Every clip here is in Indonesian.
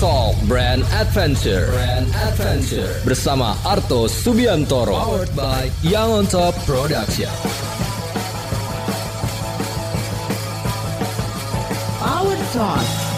Talk Brand Adventure. Brand Adventure bersama Arto Subiantoro. Powered by Young on Top Production. Power Talk.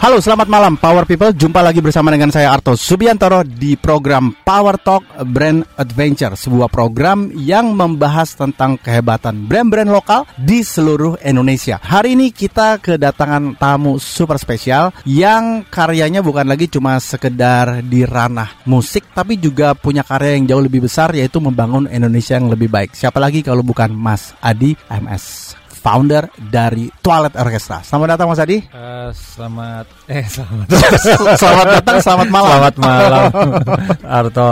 Halo, selamat malam Power People. Jumpa lagi bersama dengan saya Arto Subiantoro di program Power Talk Brand Adventure, sebuah program yang membahas tentang kehebatan brand-brand lokal di seluruh Indonesia. Hari ini kita kedatangan tamu super spesial yang karyanya bukan lagi cuma sekedar di ranah musik, tapi juga punya karya yang jauh lebih besar yaitu membangun Indonesia yang lebih baik. Siapa lagi kalau bukan Mas Adi MS founder dari Toilet Orchestra. Selamat datang Mas Adi. Uh, selamat eh selamat. selamat datang, selamat malam. Selamat malam, Arto.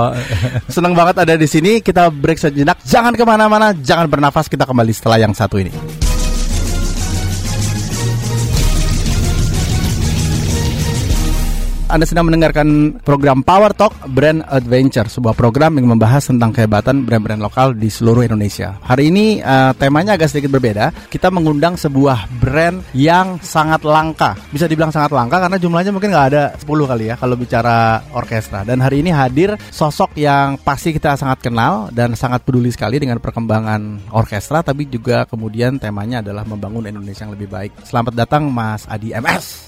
Senang banget ada di sini. Kita break sejenak. Jangan ke mana-mana, jangan bernafas. Kita kembali setelah yang satu ini. Anda sedang mendengarkan program Power Talk Brand Adventure, sebuah program yang membahas tentang kehebatan brand-brand lokal di seluruh Indonesia. Hari ini uh, temanya agak sedikit berbeda. Kita mengundang sebuah brand yang sangat langka. Bisa dibilang sangat langka karena jumlahnya mungkin nggak ada 10 kali ya kalau bicara orkestra. Dan hari ini hadir sosok yang pasti kita sangat kenal dan sangat peduli sekali dengan perkembangan orkestra, tapi juga kemudian temanya adalah membangun Indonesia yang lebih baik. Selamat datang Mas Adi MS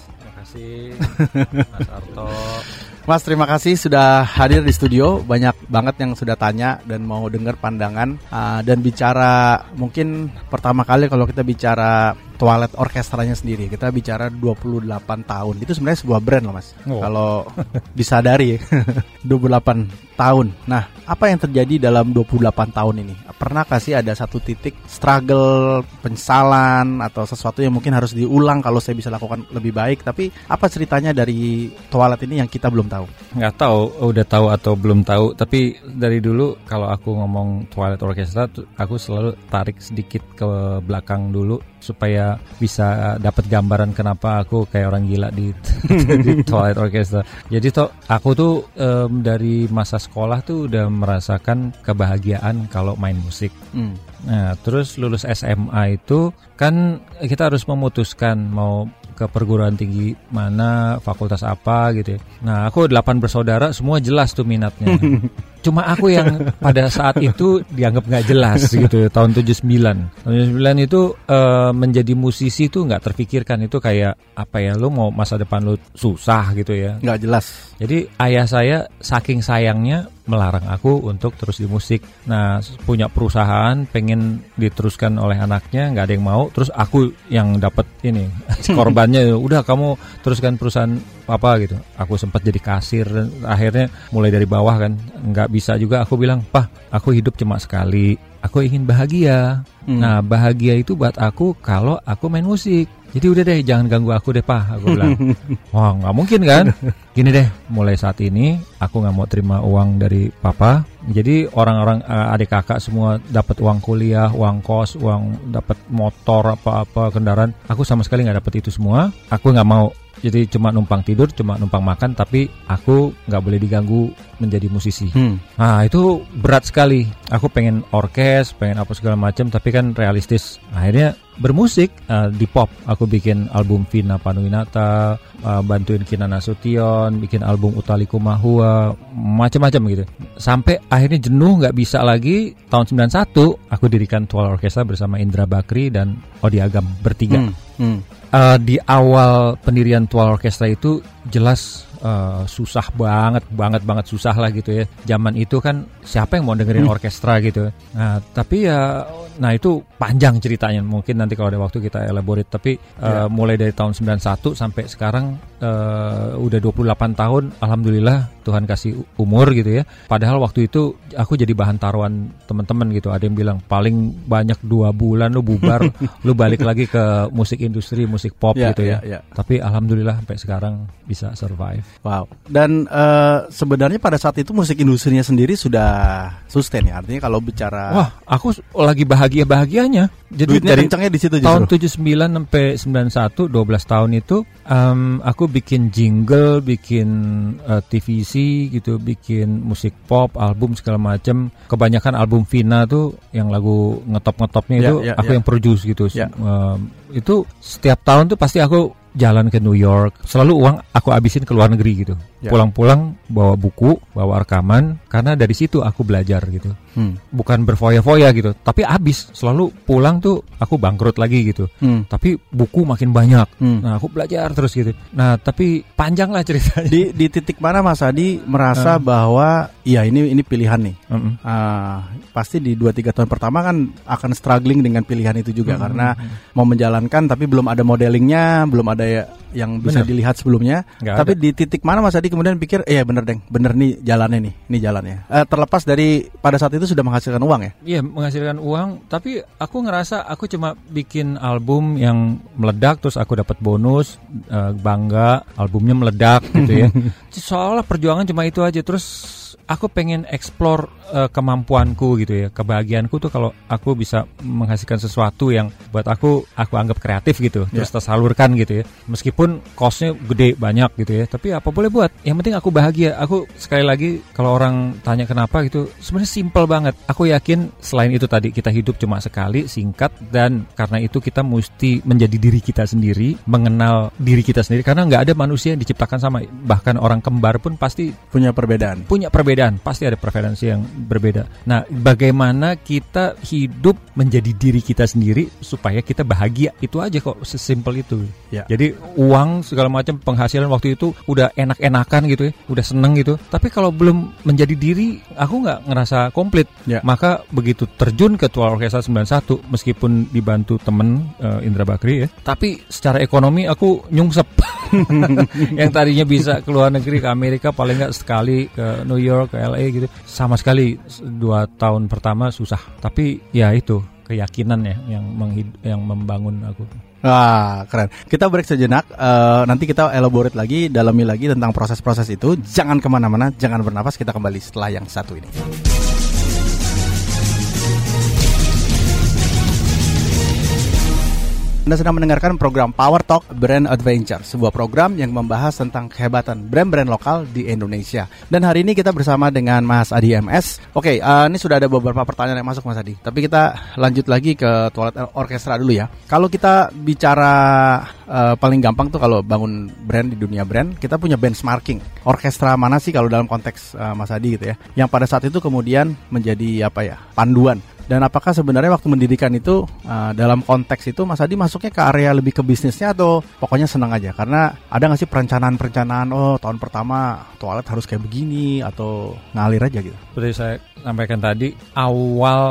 kasih Mas Arto. Mas terima kasih sudah hadir di studio. Banyak banget yang sudah tanya dan mau dengar pandangan uh, dan bicara mungkin pertama kali kalau kita bicara toilet orkestranya sendiri. Kita bicara 28 tahun. Itu sebenarnya sebuah brand loh, Mas. Oh. Kalau disadari 28 tahun. Nah, apa yang terjadi dalam 28 tahun ini? Pernah kasih ada satu titik struggle, penyesalan atau sesuatu yang mungkin harus diulang kalau saya bisa lakukan lebih baik, tapi apa ceritanya dari toilet ini yang kita belum tahu? Nggak tahu, udah tahu atau belum tahu, tapi dari dulu kalau aku ngomong toilet orkestra aku selalu tarik sedikit ke belakang dulu supaya bisa dapat gambaran kenapa aku kayak orang gila di, di Twilight Orchestra. Jadi toh aku tuh um, dari masa sekolah tuh udah merasakan kebahagiaan kalau main musik. Hmm. Nah, terus lulus SMA itu kan kita harus memutuskan mau ke perguruan tinggi mana, fakultas apa gitu ya. Nah, aku delapan bersaudara semua jelas tuh minatnya. Cuma aku yang pada saat itu dianggap nggak jelas gitu tahun 79. Tahun 79 itu uh, menjadi musisi itu nggak terpikirkan itu kayak apa ya, lu mau masa depan lu susah gitu ya. Nggak jelas. Jadi ayah saya saking sayangnya melarang aku untuk terus di musik. Nah, punya perusahaan pengen diteruskan oleh anaknya, nggak ada yang mau. Terus aku yang dapat ini korbannya. Udah kamu teruskan perusahaan apa gitu. Aku sempat jadi kasir. Akhirnya mulai dari bawah kan, nggak bisa juga. Aku bilang, pah, aku hidup cuma sekali. Aku ingin bahagia. Hmm. Nah, bahagia itu buat aku kalau aku main musik. Jadi udah deh jangan ganggu aku deh pak Aku bilang Wah nggak mungkin kan Gini deh mulai saat ini Aku nggak mau terima uang dari papa Jadi orang-orang uh, adik kakak semua dapat uang kuliah Uang kos, uang dapat motor apa-apa kendaraan Aku sama sekali nggak dapat itu semua Aku nggak mau jadi cuma numpang tidur, cuma numpang makan, tapi aku nggak boleh diganggu menjadi musisi. Hmm. Nah itu berat sekali. Aku pengen orkes, pengen apa segala macam, tapi kan realistis. Akhirnya bermusik uh, di pop. Aku bikin album Vina Panuwinata, uh, bantuin Kina Nasution, bikin album Utaliku Mahua, macam-macam gitu. Sampai akhirnya jenuh nggak bisa lagi. Tahun 91 aku dirikan Tual Orkestra bersama Indra Bakri dan Odi Agam bertiga. Hmm. Hmm. Uh, di awal pendirian Tual Orkestra itu jelas uh, susah banget, banget banget susah lah gitu ya. Zaman itu kan siapa yang mau dengerin hmm. orkestra gitu. Nah, tapi ya nah itu panjang ceritanya. Mungkin nanti kalau ada waktu kita elaborate. Tapi yeah. uh, mulai dari tahun 91 sampai sekarang uh, udah 28 tahun alhamdulillah Tuhan kasih umur gitu ya. Padahal waktu itu aku jadi bahan taruhan teman-teman gitu. Ada yang bilang paling banyak dua bulan lu bubar, lu balik lagi ke musik industri, musik pop yeah, gitu ya. Yeah, yeah. Tapi alhamdulillah sampai sekarang bisa survive. Wow. Dan uh, sebenarnya pada saat itu musik industrinya sendiri sudah sustain ya. Artinya kalau bicara Wah, aku lagi bahagia bahagia-bahagianya. Jadi Duitnya dari kencangnya di situ tahun justru. 79 sampai 91 12 tahun itu em, aku bikin jingle, bikin eh, TVC gitu, bikin musik pop, album segala macam. Kebanyakan album Vina tuh yang lagu ngetop-ngetopnya Ya, itu ya, aku ya. yang produce gitu. Ya. Em, itu setiap tahun tuh pasti aku jalan ke New York. Selalu uang aku habisin ke luar negeri gitu. Ya. Pulang-pulang bawa buku, bawa rekaman karena dari situ aku belajar gitu Hmm. bukan berfoya-foya gitu, tapi habis selalu pulang tuh aku bangkrut lagi gitu. Hmm. Tapi buku makin banyak. Hmm. Nah, aku belajar terus gitu. Nah, tapi panjang lah ceritanya. Di di titik mana Mas Adi merasa bahwa iya ini ini pilihan nih. Mm-mm. Ah, pasti di 2 3 tahun pertama kan akan struggling dengan pilihan itu juga Hmm, karena mau menjalankan tapi belum ada modelingnya, belum ada ya- yang bisa Bener. dilihat sebelumnya. Nggak tapi di titik mana Mas Adi kemudian pikir, "Eh, bener deng, bener nih jalannya nih, ini jalannya." Eh, terlepas dari pada saat itu sudah menghasilkan uang ya. Iya menghasilkan uang, tapi aku ngerasa aku cuma bikin album yang meledak, terus aku dapat bonus, eh, bangga, albumnya meledak gitu ya. Soalnya perjuangan cuma itu aja, terus aku pengen explore eh, kemampuanku gitu ya, kebahagiaanku tuh kalau aku bisa menghasilkan sesuatu yang buat aku aku anggap kreatif gitu, terus tersalurkan gitu ya. Meskipun costnya gede banyak gitu ya, tapi apa boleh buat. Yang penting aku bahagia. Aku sekali lagi kalau orang tanya kenapa gitu, sebenarnya simple banget. Aku yakin selain itu tadi kita hidup cuma sekali, singkat dan karena itu kita mesti menjadi diri kita sendiri, mengenal diri kita sendiri karena nggak ada manusia yang diciptakan sama. Bahkan orang kembar pun pasti Punya perbedaan. punya perbedaan, pasti ada preferensi yang berbeda. Nah, bagaimana kita hidup menjadi diri kita sendiri supaya kita bahagia? Itu aja kok, sesimpel itu. Ya. Jadi uang segala macam penghasilan waktu itu udah enak-enakan gitu ya, udah seneng gitu. Tapi kalau belum menjadi diri, aku nggak ngerasa komplit. Ya. Maka begitu terjun ke Tual Orkestra 91, meskipun dibantu temen eh, Indra Bakri ya, tapi secara ekonomi aku nyungsep. yang tadinya bisa ke luar negeri ke Amerika paling nggak sekali ke New York ke LA gitu sama sekali dua tahun pertama susah tapi ya itu keyakinan ya yang menghid- yang membangun aku Wah, keren. Kita break sejenak. eh, nanti kita elaborate lagi, dalami lagi tentang proses-proses itu. Jangan ke mana-mana, jangan bernapas. Kita kembali setelah yang satu ini. Anda sedang mendengarkan program Power Talk Brand Adventure, sebuah program yang membahas tentang kehebatan brand-brand lokal di Indonesia. Dan hari ini kita bersama dengan Mas Adi MS. Oke, eh, ini sudah ada beberapa pertanyaan yang masuk Mas Adi. Tapi kita lanjut lagi ke toilet orkestra dulu ya. Kalau kita bicara eh, paling gampang tuh kalau bangun brand di dunia brand, kita punya benchmarking. Orkestra mana sih kalau dalam konteks eh, Mas Adi gitu ya, yang pada saat itu kemudian menjadi apa ya panduan dan apakah sebenarnya waktu mendirikan itu uh, dalam konteks itu Mas Adi masuknya ke area lebih ke bisnisnya atau pokoknya senang aja? Karena ada nggak sih perencanaan-perencanaan oh tahun pertama toilet harus kayak begini atau ngalir aja gitu? seperti saya sampaikan tadi awal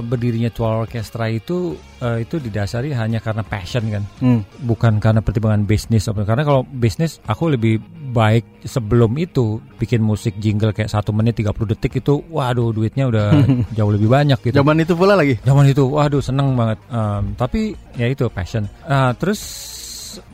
berdirinya Tual Orkestra itu eh, itu didasari hanya karena passion kan Hmm. bukan karena pertimbangan bisnis karena kalau bisnis aku lebih baik sebelum itu bikin musik jingle kayak satu menit 30 detik itu waduh duitnya udah jauh lebih banyak gitu. Zaman itu pula lagi. zaman itu waduh seneng banget. Em, tapi ya itu passion. Ah, terus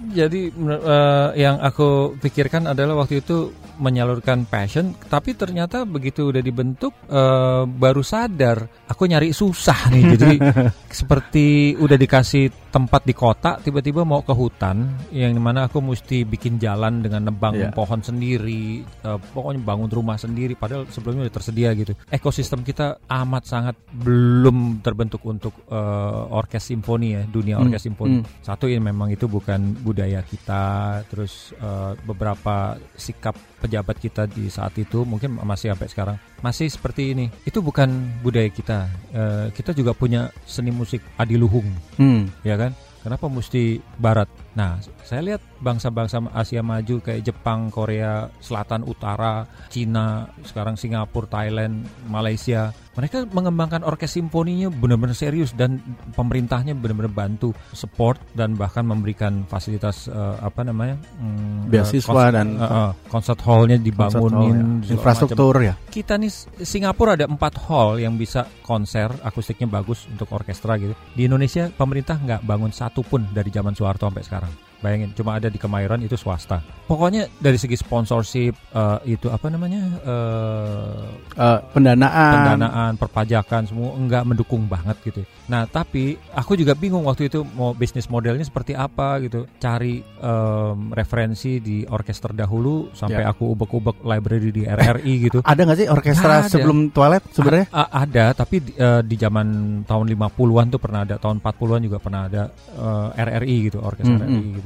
jadi eh, yang aku pikirkan adalah waktu itu menyalurkan passion tapi ternyata begitu udah dibentuk eh, baru sadar aku nyari susah nih. Jadi seperti udah dikasih tempat di kota tiba-tiba mau ke hutan yang di mana aku mesti bikin jalan dengan nebang Iya. pohon sendiri eh, pokoknya bangun rumah sendiri padahal sebelumnya udah tersedia gitu ekosistem kita amat sangat belum terbentuk untuk eh, orkes simfoni ya dunia Hmm, orkes simfoni hmm. satu ini memang itu bukan budaya kita terus eh, beberapa sikap pejabat kita di saat itu mungkin masih sampai sekarang masih seperti ini itu bukan budaya kita Eh, kita juga punya seni musik adiluhung Hmm. ya kan? Kenapa mesti barat? Nah, saya lihat bangsa-bangsa Asia maju kayak Jepang, Korea Selatan, Utara, Cina, sekarang Singapura, Thailand, Malaysia. Mereka mengembangkan orkes simfoninya benar-benar serius dan pemerintahnya benar-benar bantu support dan bahkan memberikan fasilitas eh, apa namanya? Hmm, Beasiswa kons- dan- eh, eh, concert hallnya Concert hall, dibangunin, ya. infrastruktur ya. kita nih Singapura ada empat hall yang bisa konser akustiknya bagus untuk orkestra gitu. Di Indonesia pemerintah nggak bangun satu pun dari zaman Soeharto sampai sekarang. Bayangin, cuma ada di Kemayoran itu swasta. Pokoknya dari segi sponsorship eh, itu apa namanya eh, Eh, pendanaan. pendanaan, perpajakan semua enggak mendukung banget gitu. Nah, tapi aku juga bingung waktu itu mau bisnis modelnya seperti apa gitu. Cari em, referensi di orkester dahulu sampai Ya. aku ubek-ubek library di RRI gitu. Ada nggak sih orkestra ada. sebelum toilet sebenarnya? Ada, tapi di- eh, di zaman tahun 50-an tuh pernah ada, tahun 40-an juga pernah ada eh, RRI gitu, orkestra Hmm, RRI gitu.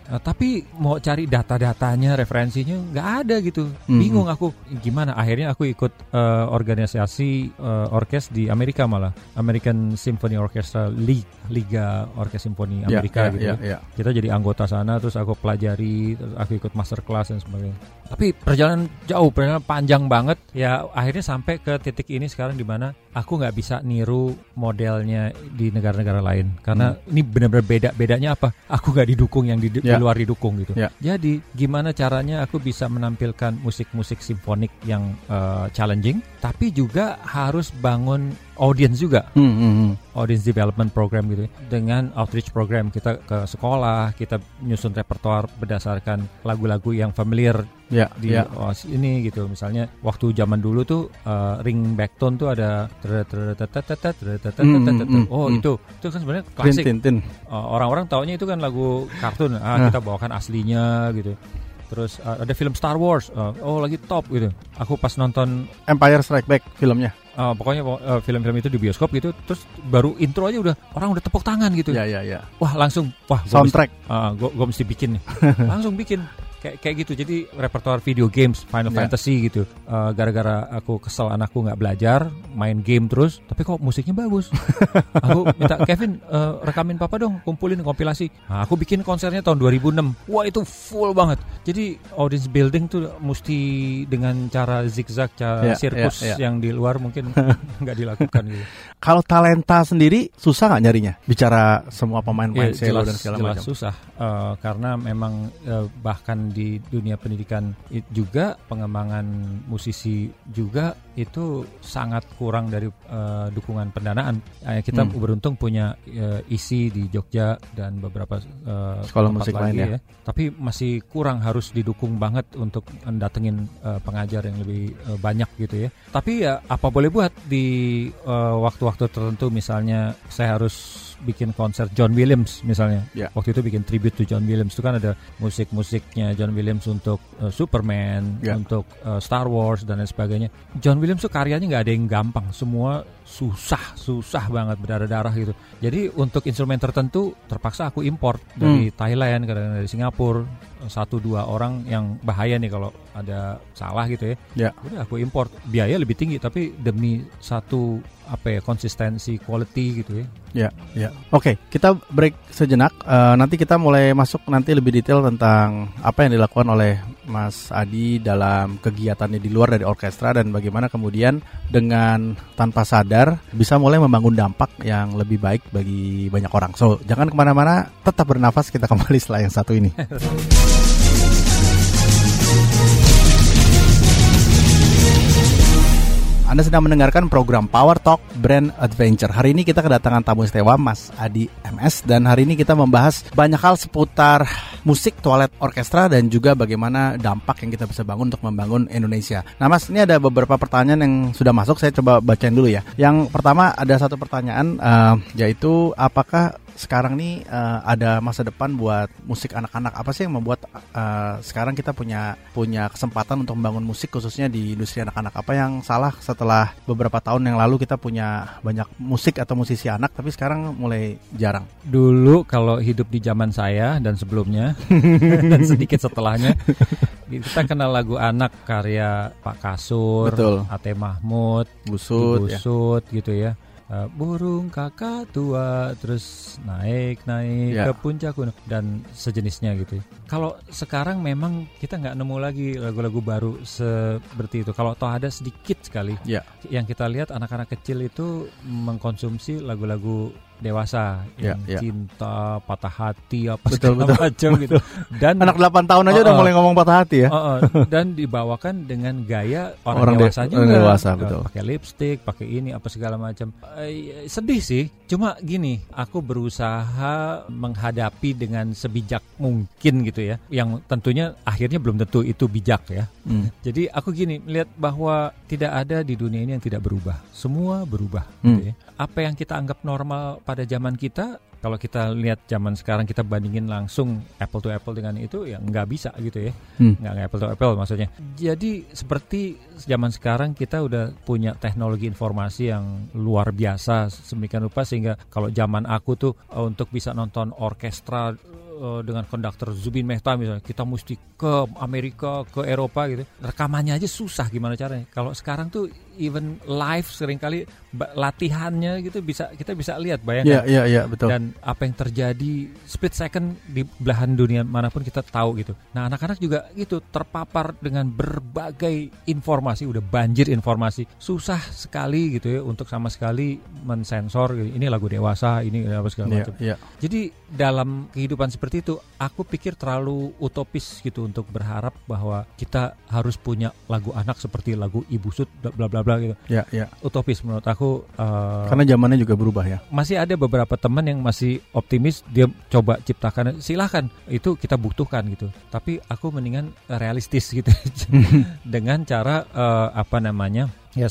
Eh, tapi mau cari data-datanya, referensinya nggak ada gitu. Hmm, Bingung aku gimana. Akhirnya aku ikut eh, organisasi eh, orkes di Amerika malah, American Symphony Orchestra League, Liga Orkes Simfoni Ya, Amerika ya, gitu. ya, ya ya. kita jadi anggota sana terus aku pelajari terus aku ikut master class dan sebagainya tapi perjalanan jauh perjalanan panjang banget ya akhirnya sampai ke titik ini sekarang di mana aku nggak bisa niru modelnya di negara-negara lain karena ini benar-benar beda bedanya apa aku nggak didukung yang di, Ya. Luar didukung gitu Ya. jadi gimana caranya aku bisa menampilkan musik-musik simfonik yang eh, challenging tapi juga harus bangun audience juga Hmm, hmm, hmm. audience development program gitu ya. dengan outreach program kita ke sekolah kita nyusun repertoire berdasarkan lagu-lagu yang familiar Ya, di ya. oh, ini gitu misalnya waktu zaman dulu tuh uh, ring back tone tuh ada oh itu itu kan sebenarnya klasik. Uh, orang-orang taunya itu kan lagu kartun ah Nah. kita bawakan aslinya gitu terus uh, ada film Star Wars uh, oh lagi top gitu aku pas nonton Empire Strike Back filmnya. Uh, pokoknya uh, film-film itu di bioskop gitu terus baru intro aja udah orang udah tepuk tangan gitu Ya, ya, ya. wah langsung wah gua Soundtrack. mesti, uh, gua, gua mesti bikin nih langsung bikin kayak kayak gitu jadi repertoire video games Final Ya. Fantasy gitu Uh, gara-gara aku kesel anakku nggak belajar main game terus tapi kok musiknya bagus aku minta Kevin uh, rekamin papa dong kumpulin kompilasi nah, aku bikin konsernya tahun 2006 wah itu full banget jadi audience building tuh mesti dengan cara zigzag cara sirkus ya, ya. yang di luar mungkin nggak dilakukan gitu Kalau talenta sendiri susah nggak nyarinya? Bicara semua pemain main Ya, cello jelas, dan segala jelas macam. susah Eh, karena memang eh, bahkan di dunia pendidikan juga pengembangan musisi juga itu sangat kurang dari eh, dukungan pendanaan. Eh, kita Hmm. beruntung punya eh, isi di Jogja dan beberapa eh, Sekolah musik lain ya. Tapi masih kurang harus didukung banget untuk datengin eh, pengajar yang lebih eh, banyak gitu ya. Tapi ya apa boleh buat di waktu-waktu tertentu misalnya saya harus bikin konser John Williams misalnya. Ya. Waktu itu bikin tribute to John Williams itu kan ada musik-musiknya John Williams untuk eh, Superman, Ya. untuk eh, Star Wars dan lain sebagainya. John Williams tuh karyanya nggak ada yang gampang, semua susah, susah banget berdarah-darah gitu. Jadi untuk instrumen tertentu terpaksa aku import dari Thailand, kadang dari Singapura, satu dua orang yang bahaya nih kalau ada salah gitu ya. Ya. Udah aku import, biaya lebih tinggi tapi demi satu apa ya konsistensi quality gitu ya. Ya, ya. Oke, kita break sejenak. Eh, nanti kita mulai masuk nanti lebih detail tentang apa yang dilakukan oleh Mas Adi dalam kegiatannya di luar dari orkestra dan bagaimana kemudian dengan tanpa sadar bisa mulai membangun dampak yang lebih baik bagi banyak orang. So, jangan ke mana-mana, tetap bernafas. Kita kembali setelah yang satu ini. Anda sedang mendengarkan program Power Talk Brand Adventure. Hari ini kita kedatangan tamu istimewa Mas Adi MS dan hari ini kita membahas banyak hal seputar musik, toilet orkestra dan juga bagaimana dampak yang kita bisa bangun untuk membangun Indonesia. Nah, Mas, ini ada beberapa pertanyaan yang sudah masuk. Saya coba bacain dulu ya. Yang pertama ada satu pertanyaan eh, yaitu apakah sekarang nih eh, ada masa depan buat musik anak-anak apa sih yang membuat eh, sekarang kita punya punya kesempatan untuk membangun musik khususnya di industri anak-anak apa yang salah setelah beberapa tahun yang lalu kita punya banyak musik atau musisi anak tapi sekarang mulai jarang Dulu kalau hidup di zaman saya dan sebelumnya dan sedikit setelahnya kita kenal lagu anak karya Pak Kasur, Betul. Ate Mahmud, busut ya Sut gitu ya. Eh, burung kakak tua terus naik naik Ya. ke puncak gunung dan sejenisnya gitu. Kalau sekarang memang kita nggak nemu lagi lagu-lagu baru seperti itu. Kalau toh ada sedikit sekali. Ya. Yang kita lihat anak-anak kecil itu mengkonsumsi lagu-lagu dewasa Ya, yang ya. cinta, patah hati apa Betul, segala betul. macam gitu. Dan anak 8 tahun aja Oh, udah mulai ngomong patah hati ya Oh, oh. dan dibawakan dengan gaya orang, Orang de- dewasa orang juga. dewasa, Eh, betul. Pakai lipstick, pakai ini apa segala macam. Eh, sedih sih. Cuma gini, aku berusaha menghadapi dengan sebijak mungkin gitu ya. Yang tentunya akhirnya belum tentu itu bijak ya. Hmm. Jadi aku gini melihat bahwa tidak ada di dunia ini yang tidak berubah. Semua berubah. Gitu Hmm. ya. Apa yang kita anggap normal pada zaman kita, kalau kita lihat zaman sekarang kita bandingin langsung apple to apple dengan itu ya nggak bisa gitu ya. Hmm. Nggak nggak apple to apple maksudnya. Jadi seperti zaman sekarang kita udah punya teknologi informasi yang luar biasa sedemikian rupa sehingga kalau zaman aku tuh eh, untuk bisa nonton orkestra eh, dengan konduktor Zubin Mehta misalnya kita mesti ke Amerika ke Eropa gitu rekamannya aja susah gimana caranya kalau sekarang tuh even live sering kali latihannya gitu bisa kita bisa lihat bayangkan Iya, iya, iya, betul. dan apa yang terjadi split second di belahan dunia mana pun kita tahu gitu. Nah anak-anak juga gitu terpapar dengan berbagai informasi, udah banjir informasi, susah sekali gitu ya untuk sama sekali mensensor. gitu. Ini lagu dewasa, ini apa segala Iya, macam. iya. Jadi dalam kehidupan seperti itu, aku pikir terlalu utopis gitu untuk berharap bahwa kita harus punya lagu anak seperti lagu Ibu Sud, bla bla bla bla gitu. Iya, iya. Utopis menurut aku. eh, Karena zamannya juga berubah ya. masih ada beberapa teman yang masih optimis dia coba ciptakan silahkan itu kita butuhkan gitu tapi aku mendingan realistis gitu dengan cara eh, apa namanya ya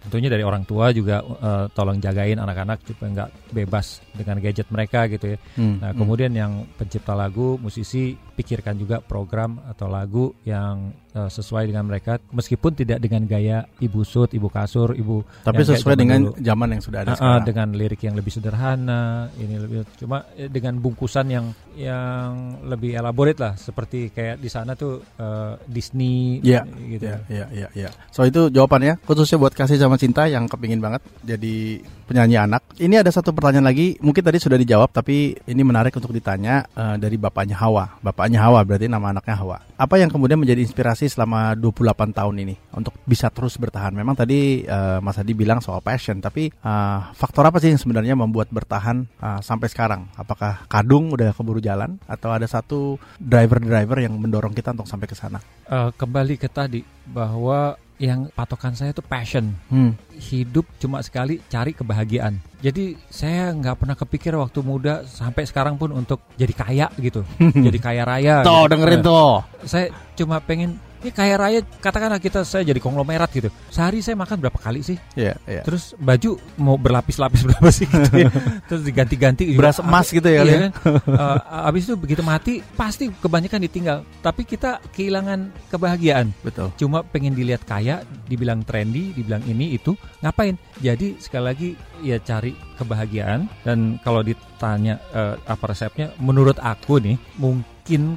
tentunya dari orang tua juga eh, tolong jagain anak-anak supaya nggak bebas dengan gadget mereka gitu ya Hmm, nah hmm. kemudian yang pencipta lagu musisi pikirkan juga program atau lagu yang eh, sesuai dengan mereka meskipun tidak dengan gaya ibu sud ibu kasur ibu Tapi sesuai zaman dengan dulu. zaman yang sudah ada ah, sekarang. dengan lirik yang lebih sederhana, ini lebih cuma eh, dengan bungkusan yang yang lebih elaborate lah, seperti kayak di sana tuh eh, Disney Iya, gitu. Iya, iya, iya, iya. So itu jawabannya khususnya buat kasih sama cinta yang kepingin banget jadi penyanyi anak. Ini ada satu pertanyaan lagi, mungkin tadi sudah dijawab tapi ini menarik untuk ditanya eh, dari bapaknya Hawa. Bapaknya Hawa berarti nama anaknya Hawa. Apa yang kemudian menjadi inspirasi selama 28 tahun ini untuk bisa terus bertahan? Memang tadi eh, Mas Adi bilang soal passion, tapi eh, faktor apa sih yang sebenarnya membuat bertahan eh, sampai sekarang? Apakah kadung udah keburu jalan atau ada satu driver-driver yang mendorong kita untuk sampai ke sana? Eh, kembali ke tadi bahwa yang patokan saya itu passion. Hmm. Hidup cuma sekali cari kebahagiaan. Jadi saya nggak pernah kepikir waktu muda sampai sekarang pun untuk jadi kaya gitu, jadi kaya raya. Tuh gitu. dengerin tuh. saya cuma pengen ini kaya raya katakanlah kita saya jadi konglomerat gitu sehari saya makan berapa kali sih Iya, iya. terus baju mau berlapis-lapis berapa sih gitu ya. terus diganti-ganti juga. Beras emas gitu ya iya ya. kan? Eh, abis itu begitu mati pasti kebanyakan ditinggal tapi kita kehilangan kebahagiaan Betul. cuma pengen dilihat kaya dibilang trendy dibilang ini itu ngapain jadi sekali lagi ya cari kebahagiaan dan kalau ditanya eh, apa resepnya menurut aku nih mungkin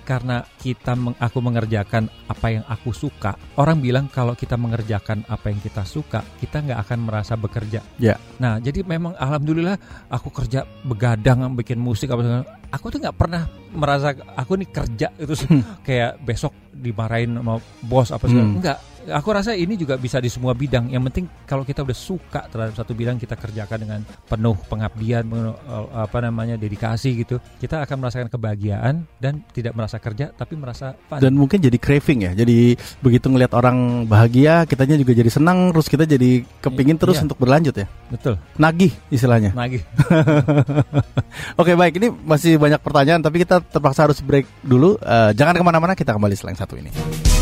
karena kita meng- aku mengerjakan apa yang aku suka. Orang bilang kalau kita mengerjakan apa yang kita suka kita nggak akan merasa bekerja. Ya. nah jadi memang alhamdulillah aku kerja begadang bikin musik apa segala. Aku tuh nggak pernah merasa aku nih kerja terus kayak besok dimarahin sama bos apa segala. Hmm. enggak aku rasa ini juga bisa di semua bidang yang penting kalau kita udah suka terhadap satu bidang kita kerjakan dengan penuh pengabdian penuh, eh, apa namanya dedikasi gitu kita akan merasakan kebahagiaan dan tidak merasa kerja tapi merasa fun Dan mungkin jadi craving ya. Jadi begitu ngelihat orang bahagia, kitanya juga jadi senang, terus kita jadi kepingin I- terus iya. untuk berlanjut ya. betul Nagih istilahnya. lagi Oke baik, ini masih banyak pertanyaan, tapi kita terpaksa harus break dulu. Eh, jangan ke mana-mana, kita kembali yang satu ini.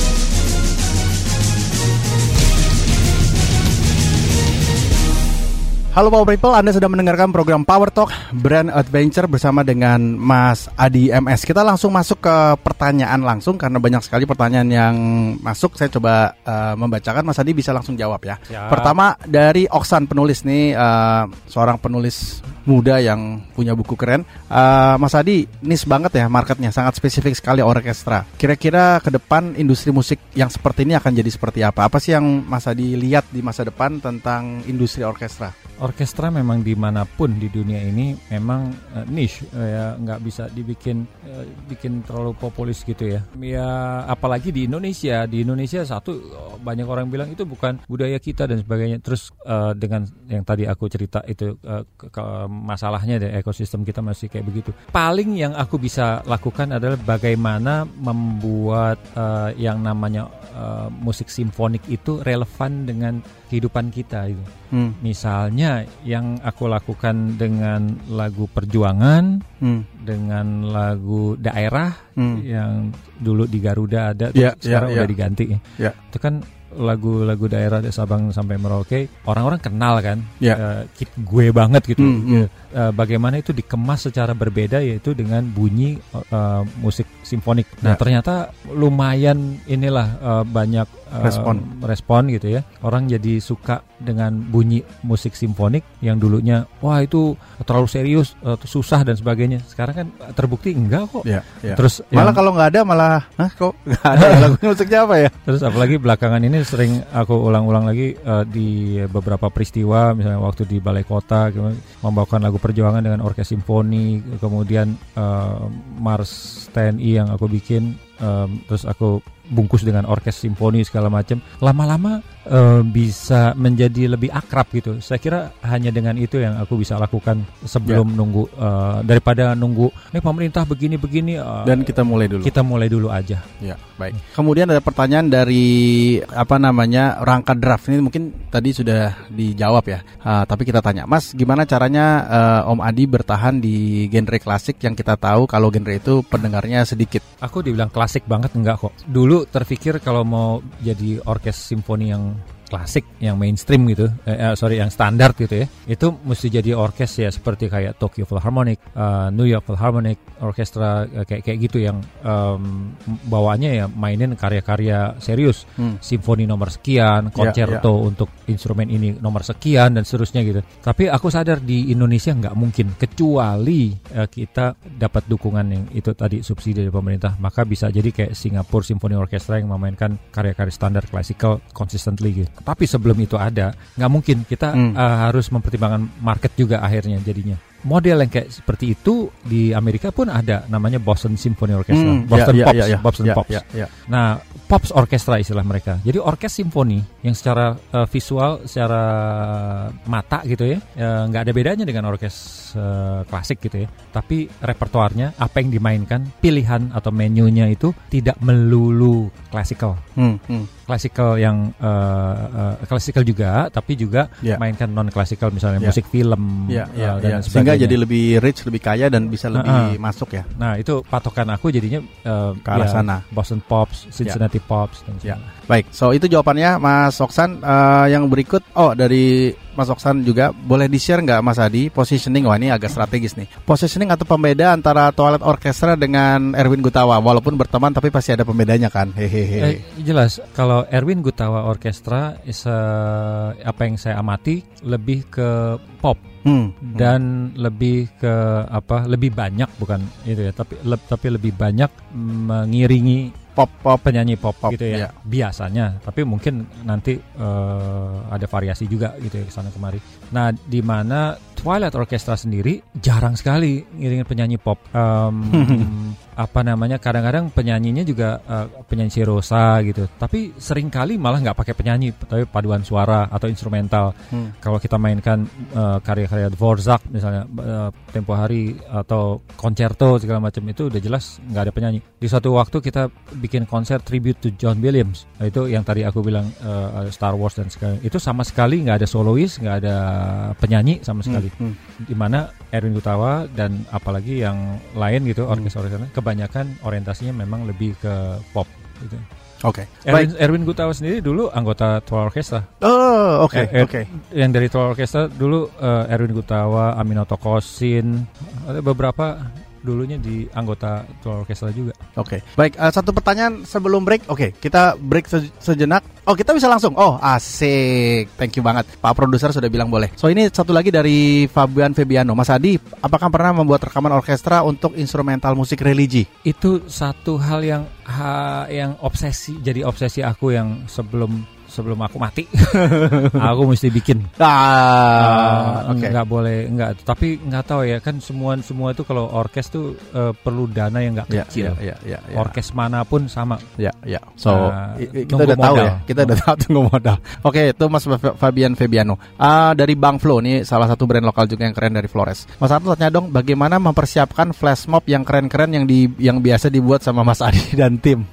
Halo Power People, Anda sedang mendengarkan program Power Talk Brand Adventure bersama dengan Mas Adi MS. Kita langsung masuk ke pertanyaan langsung karena banyak sekali pertanyaan yang masuk. Saya coba eh, membacakan, Mas Adi bisa langsung jawab ya. Siap. Pertama dari Oksan penulis nih, eh, seorang penulis muda yang punya buku keren. Eh, Mas Adi, nis banget ya marketnya, sangat spesifik sekali orkestra. Kira-kira ke depan industri musik yang seperti ini akan jadi seperti apa? Apa sih yang Mas Adi lihat di masa depan tentang industri orkestra? Orkestra memang di mana pun di dunia ini memang eh, niche eh, ya nggak bisa dibikin eh, bikin terlalu populis gitu ya. Ya apalagi di Indonesia. Di Indonesia satu banyak orang bilang itu bukan budaya kita dan sebagainya. Terus eh, dengan yang tadi aku cerita itu ke- masalahnya deh ekosistem kita masih kayak begitu. Paling yang aku bisa lakukan adalah bagaimana membuat eh, yang namanya uh, musik simfonik itu relevan dengan kehidupan kita itu. Hmm. Misalnya yang aku lakukan dengan lagu perjuangan, Hmm. dengan lagu daerah Hmm. yang dulu di Garuda ada, tapi sekarang ya, udah ya. diganti. Ya. Itu kan lagu-lagu daerah dari Sabang sampai Merauke, orang-orang kenal kan, Ya. Eh, kit- gue banget gitu. Hmm, hmm. Eh, bagaimana itu dikemas secara berbeda yaitu dengan bunyi eh, musik simfonik. Nah Ya. ternyata lumayan inilah eh, banyak eh, Respon. respon gitu ya. Orang jadi suka dengan bunyi musik simfonik yang dulunya wah itu terlalu serius, eh, susah dan sebagainya. Sekarang kan terbukti enggak kok. Ya, ya. Terus Malah yang- kalau nggak ada malah, Hah, kok nggak ada ya? lagu musiknya apa ya? Terus apalagi belakangan ini sering aku ulang-ulang lagi eh, di beberapa peristiwa misalnya waktu di balai kota membawakan lagu perjuangan dengan orkes simfoni kemudian eh, mars TNI yang aku bikin em, terus aku bungkus dengan orkes simfoni segala macam lama-lama eh, bisa menjadi lebih akrab gitu saya kira hanya dengan itu yang aku bisa lakukan sebelum nunggu eh, daripada nunggu ini pemerintah begini-begini eh, Dan kita mulai dulu. kita mulai dulu aja Ya, baik. Kemudian ada pertanyaan dari apa namanya rangka draft ini mungkin tadi sudah dijawab ya. Ah, tapi kita tanya, Mas, gimana caranya eh, Om Adi bertahan di genre klasik yang kita tahu kalau genre itu pendengarnya sedikit? Aku dibilang klasik banget enggak kok. Dulu terpikir kalau mau jadi orkes simfoni yang klasik, yang mainstream gitu, eh, eh, sorry yang standar gitu ya, itu mesti jadi orkes ya seperti kayak Tokyo Philharmonic, eh, New York Philharmonic, orkestra eh, kayak kayak gitu yang em, bawaannya ya mainin karya-karya serius, Hmm. simfoni nomor sekian, concerto untuk instrumen ini nomor sekian dan seterusnya gitu. Tapi aku sadar di Indonesia nggak mungkin kecuali eh, kita dapat dukungan yang itu tadi subsidi dari pemerintah, maka bisa jadi kayak Singapore Symphony Orchestra yang memainkan karya-karya standar classical consistently gitu. Tapi sebelum itu ada, nggak mungkin kita Hmm. eh, harus mempertimbangkan market juga akhirnya jadinya. Model yang kayak seperti itu di Amerika pun ada, namanya Boston Symphony Orchestra, Hmm, Boston ya, ya, Pops, ya, ya. Boston Ya, Pops. ya, ya. Nah, pops orkestra istilah mereka. Jadi orkes simfoni yang secara eh, visual, secara mata gitu ya, eh, nggak ada bedanya dengan orkes eh, klasik gitu ya. Tapi repertoarnya, apa yang dimainkan, pilihan atau menunya itu tidak melulu klasikal. Hmm, hmm. Klasikal yang eh, eh, klasikal juga, tapi juga Ya. mainkan non klasikal misalnya Ya. musik film Ya, eh, ya, dan ya. Sehingga sebagainya. jadi lebih rich, lebih kaya dan bisa lebih Ah, masuk ya. Nah itu patokan aku jadinya eh, Ke arah ya, sana. Boston Pops, Cincinnati Pops dan Ya. sebagainya. Baik, so itu jawabannya Mas Oksan. Eh, yang berikut, oh dari Mas Oksan juga boleh di share nggak Mas Adi positioning? Wah ini agak strategis nih. Positioning atau pembeda antara Toilet Orchestra dengan Erwin Gutawa, walaupun berteman tapi pasti ada pembedanya kan. Hehehe. Eh, jelas kalau Erwin Gutawa Orkestra is a- apa yang saya amati lebih ke pop Hmm. dan lebih ke apa lebih banyak bukan itu ya tapi le- tapi lebih banyak mengiringi pop pop. penyanyi pop, Pop, gitu ya iya. biasanya tapi mungkin nanti eh, ada variasi juga gitu ya sana kemari nah di mana Twilight Orchestra sendiri jarang sekali ngiringin penyanyi pop. Em, apa namanya kadang-kadang penyanyinya juga eh, penyanyi Rosa gitu. Tapi sering kali malah nggak pakai penyanyi tapi paduan suara atau instrumental. Hmm. kalau kita mainkan eh, karya-karya Dvorak misalnya eh, tempo hari atau concerto segala macam itu udah jelas nggak ada penyanyi. Di suatu waktu kita bikin konser tribute to John Williams. Itu yang tadi aku bilang eh, Star Wars dan sekali itu sama sekali nggak ada solois nggak ada penyanyi sama sekali Hmm. di mana Erwin Gutawa dan apalagi yang lain gitu orkes-orkes kebanyakan orientasinya memang lebih ke pop gitu. Oke. Baik. Erwin, Erwin Gutawa sendiri dulu anggota Twelve Orchestra Oh, oke, Eh, eh, oke. yang dari Twelve Orchestra dulu eh, Erwin Gutawa, Aminoto Kosin, ada beberapa dulunya di anggota Twelve Orchestra juga. Oke, baik. eh, satu pertanyaan sebelum break. Oke, kita break se- sejenak. Oh, kita bisa langsung. Oh, asik. Thank you banget. Pak produser sudah bilang boleh. So ini satu lagi dari Fabian Febiano. Mas Adi, apakah pernah membuat rekaman orkestra untuk instrumental musik religi? Itu satu hal yang ha- yang obsesi jadi obsesi aku yang sebelum sebelum aku mati aku mesti bikin Ah, Uh, oke. nggak boleh nggak tapi nggak tahu ya kan semua semua itu kalau orkes tuh uh, perlu dana yang nggak Ya, kecil ya, ya, ya, ya. orkes mana pun sama Ya, ya. So, Nah, i- i- kita udah tahu modal. ya. Kita udah tahu tunggu modal. Oke, itu Mas Fa- Fabian Febiano. Ah, dari Bang Flo nih salah satu brand lokal juga yang keren dari Flores. Mas Arto tanya dong, bagaimana mempersiapkan flash mob yang keren-keren yang di yang biasa dibuat sama Mas Adi dan tim?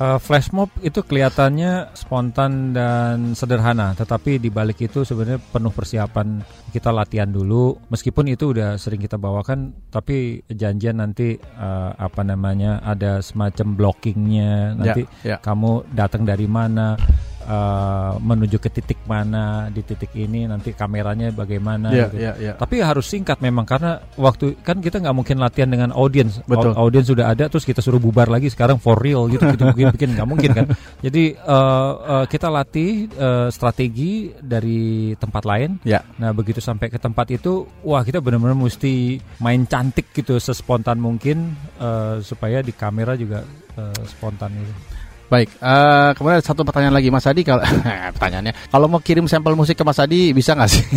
Uh, flash mob itu kelihatannya spontan dan sederhana, tetapi di balik itu sebenarnya penuh persiapan. Kita latihan dulu, meskipun itu udah sering kita bawakan, tapi janjian nanti uh, apa namanya ada semacam blockingnya. Nanti Ya, ya. kamu datang dari mana, uh, menuju ke titik mana di titik ini, nanti kameranya bagaimana. Ya, gitu. ya, ya. Tapi harus singkat memang karena waktu kan kita nggak mungkin latihan dengan audience. Betul. Au- Audience sudah ada terus kita suruh bubar lagi sekarang for real gitu gitu bikin bikin nggak mungkin kan. Jadi eh, eh, kita latih eh, strategi dari tempat lain. Ya. Nah begitu sampai ke tempat itu, wah kita benar-benar mesti main cantik gitu sespontan mungkin eh, supaya di kamera juga eh, spontan gitu. Baik, eh, kemudian ada satu pertanyaan lagi Mas Adi kalau pertanyaannya, kalau mau kirim sampel musik ke Mas Adi bisa nggak sih?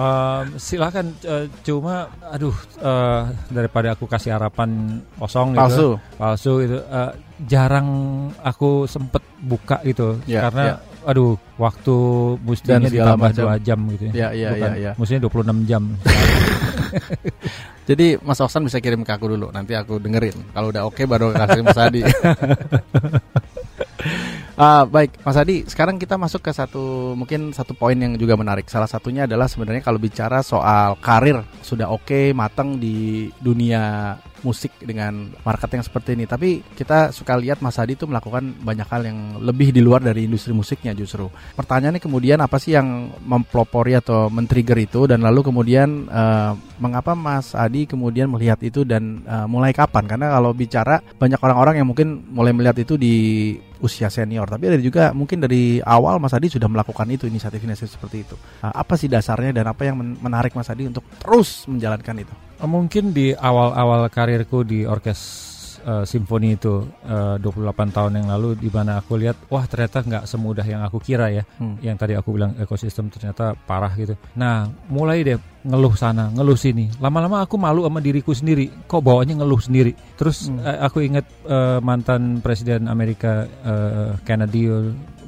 Um, silakan eh, cuma aduh eh, daripada aku kasih harapan kosong gitu Palsu. palsu itu eh, jarang aku sempet buka gitu Ya, karena aduh waktu mestinya segala ditambah dua jam gitu Ya, ya, Bukan, ya, ya. mestinya 26 jam Jadi Mas Oksan bisa kirim ke aku dulu, nanti aku dengerin. Kalau udah oke baru kasih Mas Adi. Ah, baik, Mas Adi. Sekarang kita masuk ke satu mungkin satu poin yang juga menarik. Salah satunya adalah sebenarnya kalau bicara soal karir sudah oke matang di dunia musik dengan market yang seperti ini. Tapi kita suka lihat Mas Adi itu melakukan banyak hal yang lebih di luar dari industri musiknya justru. Pertanyaannya kemudian apa sih yang mempelopori atau men-trigger itu dan lalu kemudian eh, mengapa Mas Adi kemudian melihat itu dan eh, mulai kapan? Karena kalau bicara banyak orang-orang yang mungkin mulai melihat itu di usia senior, tapi ada juga mungkin dari awal Mas Adi sudah melakukan itu inisiatif-inisiatif seperti itu. Nah, apa sih dasarnya dan apa yang men- menarik Mas Adi untuk terus menjalankan itu? Mungkin di awal-awal karirku di orkes eh, simfoni itu eh, 28 tahun yang lalu di mana aku lihat wah ternyata nggak semudah yang aku kira ya Hmm. yang tadi aku bilang ekosistem ternyata parah gitu. Nah, mulai deh ngeluh sana, ngeluh sini. Lama-lama aku malu sama diriku sendiri. Kok bawanya ngeluh sendiri? Terus Hmm. eh, aku ingat eh, mantan presiden Amerika eh, Kennedy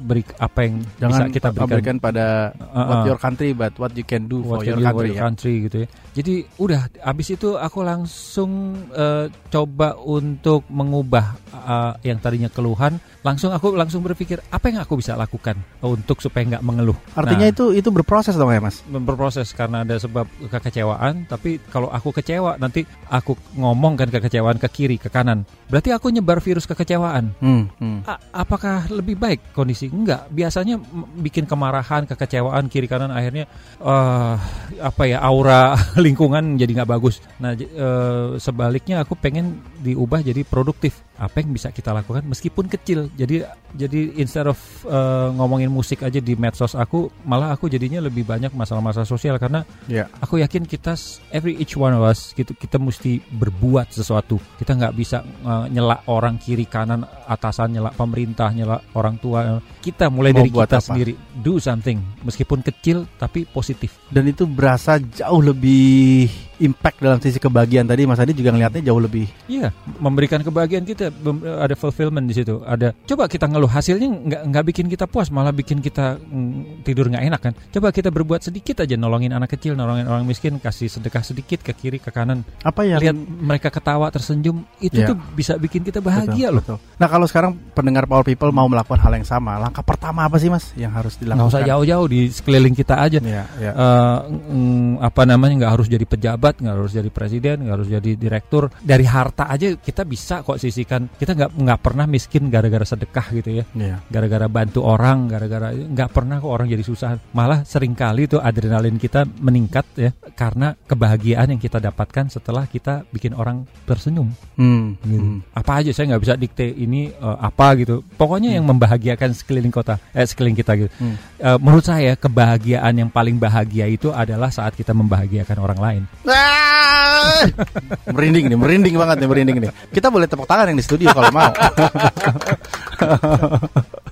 beri apa yang Jangan bisa kita berikan berikan pada Uh, what uh. your country but what you can do for What your country your ya. country gitu ya. Jadi udah abis itu aku langsung eh, coba untuk mengubah eh, yang tadinya keluhan, langsung aku langsung berpikir apa yang aku bisa lakukan untuk supaya nggak mengeluh. Artinya Nah, itu itu berproses dong ya Mas. berproses karena ada sebab kekecewaan tapi kalau aku kecewa nanti aku ngomong kan kekecewaan ke kiri ke kanan berarti aku nyebar virus kekecewaan Hmm, hmm. A- apakah lebih baik kondisi enggak biasanya bikin kemarahan kekecewaan kiri kanan akhirnya eh apa ya aura lingkungan jadi nggak bagus. Nah eh, sebaliknya aku pengen diubah jadi produktif apa yang bisa kita lakukan meskipun kecil. Jadi jadi instead of eh, ngomongin musik aja di medsos aku malah aku jadinya lebih banyak masalah-masalah sosial karena Ya. aku yakin kita every each one of us gitu kita mesti berbuat sesuatu. Kita nggak bisa uh, nyela orang kiri kanan atasan nyela pemerintah nyela orang tua. Kita mulai Mau dari buat kita apa? sendiri. Do something. Meskipun kecil tapi positif. Dan itu berasa jauh lebih impact dalam sisi kebahagiaan tadi Mas Adi juga ngelihatnya jauh lebih. Iya, memberikan kebahagiaan kita ada fulfillment di situ. Ada coba kita ngeluh hasilnya nggak nggak bikin kita puas, malah bikin kita mm, tidur nggak enak kan. Coba kita berbuat sedikit aja nolongin anak kecil, nolongin orang miskin, kasih sedekah sedikit ke kiri ke kanan. Apa yang Lihat mereka ketawa tersenyum, itu Iya. tuh bisa bikin kita bahagia loh. Betul. Nah, kalau sekarang pendengar Power People mau melakukan hal yang sama, langkah pertama apa sih Mas yang harus dilakukan? Nggak usah jauh-jauh di sekeliling kita aja. Ya, ya. Eh, mm, apa namanya nggak harus jadi pejabat, nggak harus jadi presiden, nggak harus jadi direktur. Dari harta aja kita bisa kok sisihkan. Kita nggak nggak pernah miskin gara-gara sedekah gitu ya. Ya. gara-gara bantu orang, gara-gara nggak pernah kok orang jadi susah. Malah sering kali tuh adrenalin kita meningkat ya karena kebahagiaan yang kita dapatkan setelah kita bikin orang tersenyum. Hmm, Gitu. hmm. Apa aja saya nggak bisa dikte ini eh, apa gitu. Pokoknya yang membahagiakan sekeliling kota, eh sekeliling kita gitu. Hmm. Eh, menurut saya kebahagiaan yang paling bahagia itu adalah saat kita membahagiakan orang lain. Ah! Merinding nih, merinding banget nih, merinding nih. Kita boleh tepuk tangan yang di studio kalau mau.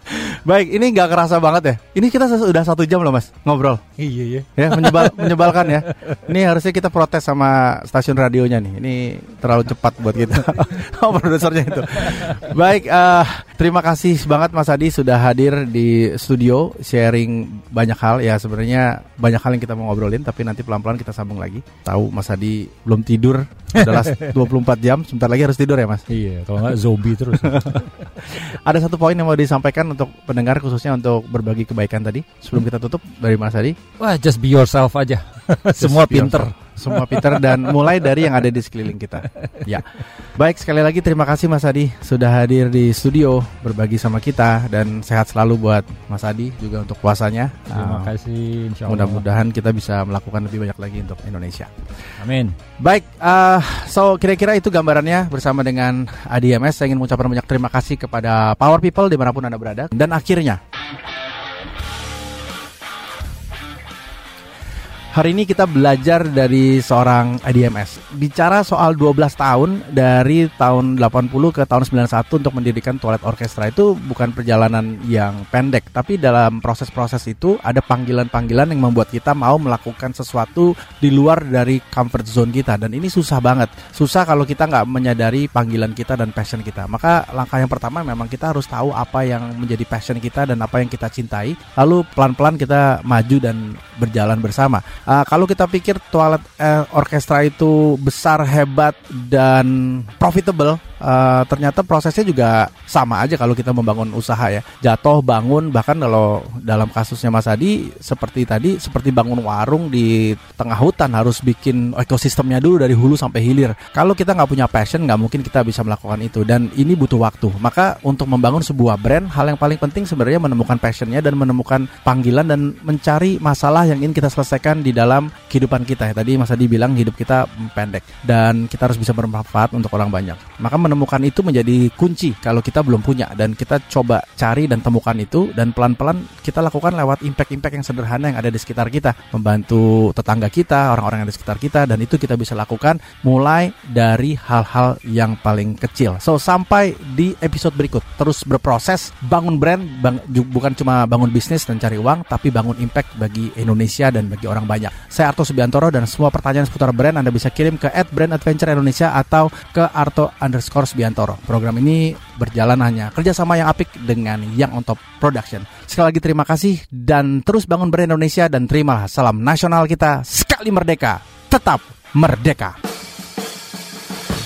Baik, ini nggak kerasa banget ya. Ini kita sudah satu jam loh mas ngobrol. Iya iya. Ya menyebal, menyebalkan ya. Ini harusnya kita protes sama stasiun radionya nih. Ini terlalu cepat buat kita. oh produsernya itu. Baik, eh, terima kasih banget Mas Adi sudah hadir di studio sharing banyak hal. Ya sebenarnya banyak hal yang kita mau ngobrolin, tapi nanti pelan-pelan kita sambung lagi. Tahu Mas Adi belum tidur Udah last 24 jam, sebentar lagi harus tidur ya mas. Iya, kalau nggak zombie terus. Ada satu poin yang mau disampaikan untuk pendengar khususnya untuk berbagi kebaikan tadi. Sebelum kita tutup dari Mas Adi. Wah, just be yourself aja. Semua be pinter. yourself. Semua pinter dan mulai dari yang ada di sekeliling kita. Ya. Baik, sekali lagi terima kasih Mas Adi sudah hadir di studio berbagi sama kita dan sehat selalu buat Mas Adi juga untuk puasanya. Terima Uh, kasih, insya Allah. Mudah-mudahan kita bisa melakukan lebih banyak lagi untuk Indonesia. Amin. Baik, uh, so kira-kira itu gambarannya bersama dengan ADMS. Saya ingin mengucapkan banyak terima kasih kepada Power People di mana pun Anda berada. Dan akhirnya, hari ini kita belajar dari seorang ADMS. Bicara soal 12 tahun dari tahun 80 ke tahun 91 untuk mendirikan Toilet Orkestra itu bukan perjalanan yang pendek, tapi dalam proses-proses itu ada panggilan-panggilan yang membuat kita mau melakukan sesuatu di luar dari comfort zone kita dan ini susah banget. Susah kalau kita nggak menyadari panggilan kita dan passion kita. Maka langkah yang pertama memang kita harus tahu apa yang menjadi passion kita dan apa yang kita cintai. Lalu pelan-pelan kita maju dan berjalan bersama. Uh, kalau kita pikir toilet eh, orkestra itu besar, hebat dan profitable, uh, ternyata prosesnya juga sama aja kalau kita membangun usaha ya. Jatuh, bangun, bahkan kalau dalam kasusnya Mas Adi seperti tadi, seperti bangun warung di tengah hutan harus bikin ekosistemnya dulu dari hulu sampai hilir. Kalau kita nggak punya passion, nggak mungkin kita bisa melakukan itu dan ini butuh waktu. Maka untuk membangun sebuah brand, hal yang paling penting sebenarnya menemukan passionnya dan menemukan panggilan dan mencari masalah yang ingin kita selesaikan di dalam kehidupan kita. Tadi Mas Adi bilang hidup kita pendek dan kita harus bisa bermanfaat untuk orang banyak. Maka menemukan itu menjadi kunci kalau kita belum punya dan kita coba cari dan temukan itu dan pelan-pelan kita lakukan lewat impact-impact yang sederhana yang ada di sekitar kita, membantu tetangga kita, orang-orang yang ada di sekitar kita dan itu kita bisa lakukan mulai dari hal-hal yang paling kecil. So sampai di episode berikut terus berproses bangun brand bang, bukan cuma bangun bisnis dan cari uang tapi bangun impact bagi Indonesia dan bagi orang banyak. Saya Arto Subiantoro dan semua pertanyaan seputar brand Anda bisa kirim ke @brandadventure Indonesia atau ke Arto underscore Subiantoro. Program ini berjalan hanya kerjasama yang apik dengan Yang On Top Production. Sekali lagi terima kasih dan terus bangun brand Indonesia dan terimalah salam nasional kita sekali merdeka, tetap merdeka.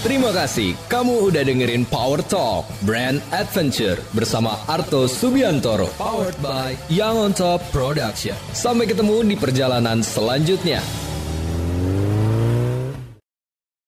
Terima kasih kamu udah dengerin Power Talk Brand Adventure bersama Arto Subiantoro powered by Young on Top Production. Sampai ketemu di perjalanan selanjutnya.